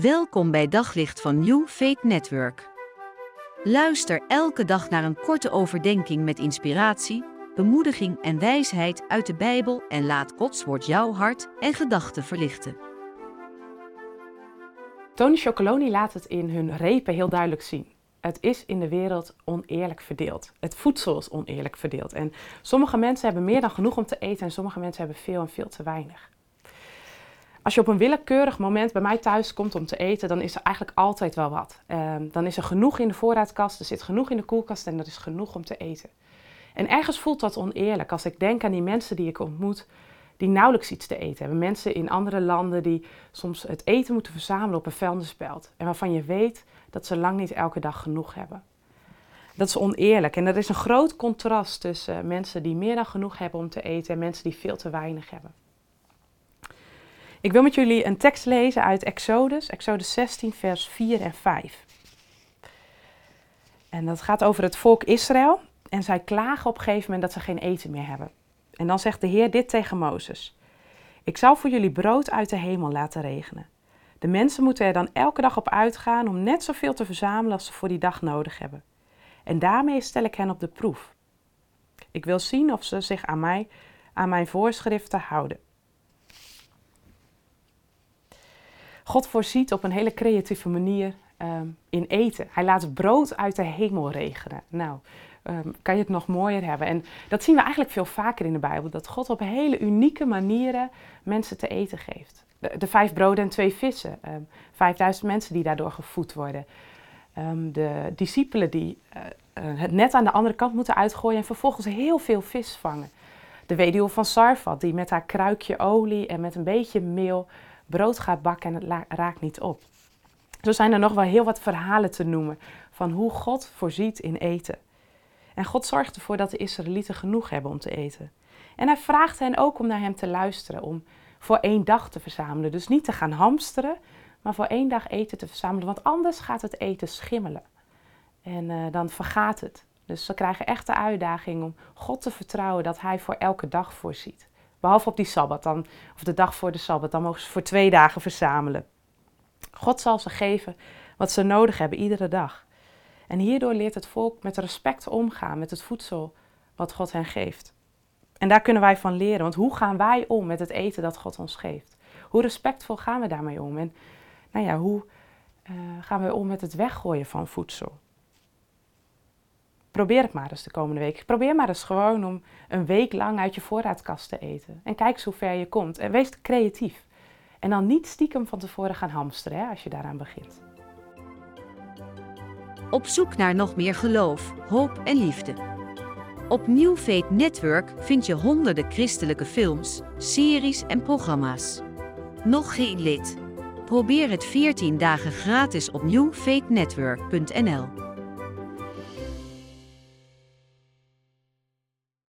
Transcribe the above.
Welkom bij Daglicht van New Faith Network. Luister elke dag naar een korte overdenking met inspiratie, bemoediging en wijsheid uit de Bijbel en laat Gods woord jouw hart en gedachten verlichten. Tony Chocoloni laat het in hun repen heel duidelijk zien. Het is in de wereld oneerlijk verdeeld. Het voedsel is oneerlijk verdeeld. En sommige mensen hebben meer dan genoeg om te eten en sommige mensen hebben veel en veel te weinig. Als je op een willekeurig moment bij mij thuis komt om te eten, dan is er eigenlijk altijd wel wat. Ehm, dan is er genoeg in de voorraadkast, er zit genoeg in de koelkast en er is genoeg om te eten. En ergens voelt dat oneerlijk als ik denk aan die mensen die ik ontmoet die nauwelijks iets te eten hebben. Mensen in andere landen die soms het eten moeten verzamelen op een vuilnisbelt. En waarvan je weet dat ze lang niet elke dag genoeg hebben. Dat is oneerlijk. En er is een groot contrast tussen mensen die meer dan genoeg hebben om te eten en mensen die veel te weinig hebben. Ik wil met jullie een tekst lezen uit Exodus, Exodus 16, vers 4 en 5. En dat gaat over het volk Israël. En zij klagen op een gegeven moment dat ze geen eten meer hebben. En dan zegt de Heer dit tegen Mozes: Ik zal voor jullie brood uit de hemel laten regenen. De mensen moeten er dan elke dag op uitgaan om net zoveel te verzamelen als ze voor die dag nodig hebben. En daarmee stel ik hen op de proef. Ik wil zien of ze zich aan mij, aan mijn voorschriften houden. God voorziet op een hele creatieve manier ehm, in eten. Hij laat brood uit de hemel regenen. Nou, um, kan je het nog mooier hebben. En dat zien we eigenlijk veel vaker in de Bijbel. Dat God op hele unieke manieren mensen te eten geeft. De, vijf broden en twee vissen. Um, vijfduizend mensen die daardoor gevoed worden. de discipelen die uh, het net aan de andere kant moeten uitgooien en vervolgens heel veel vis vangen. De weduwe van Sarfat die met haar kruikje olie en met een beetje meel brood gaat bakken en het raakt niet op. Zo zijn er nog wel heel wat verhalen te noemen van hoe God voorziet in eten. En God zorgt ervoor dat de Israëlieten genoeg hebben om te eten. En hij vraagt hen ook om naar hem te luisteren, om voor één dag te verzamelen. Dus niet te gaan hamsteren, maar voor één dag eten te verzamelen, want anders gaat het eten schimmelen. En uh, dan vergaat het. Dus ze krijgen echt de uitdaging om God te vertrouwen dat hij voor elke dag voorziet. Behalve op die Sabbat dan, of de dag voor de Sabbat, dan mogen ze voor twee dagen verzamelen. God zal ze geven wat ze nodig hebben iedere dag. En hierdoor leert het volk met respect omgaan met het voedsel wat God hen geeft. En daar kunnen wij van leren, want hoe gaan wij om met het eten dat God ons geeft? Hoe respectvol gaan we daarmee om? En nou ja, hoe uh, gaan we om met het weggooien van voedsel? Probeer het maar eens de komende week. Probeer maar eens gewoon om een week lang uit je voorraadkast te eten. En kijk eens hoe ver je komt. En wees creatief. En dan niet stiekem van tevoren gaan hamsteren als je daaraan begint. Op zoek naar nog meer geloof, hoop en liefde. Op New Faith Network vind je honderden christelijke films, series en programma's. Nog geen lid? Probeer het 14 dagen gratis op newfaithnetwork.nl.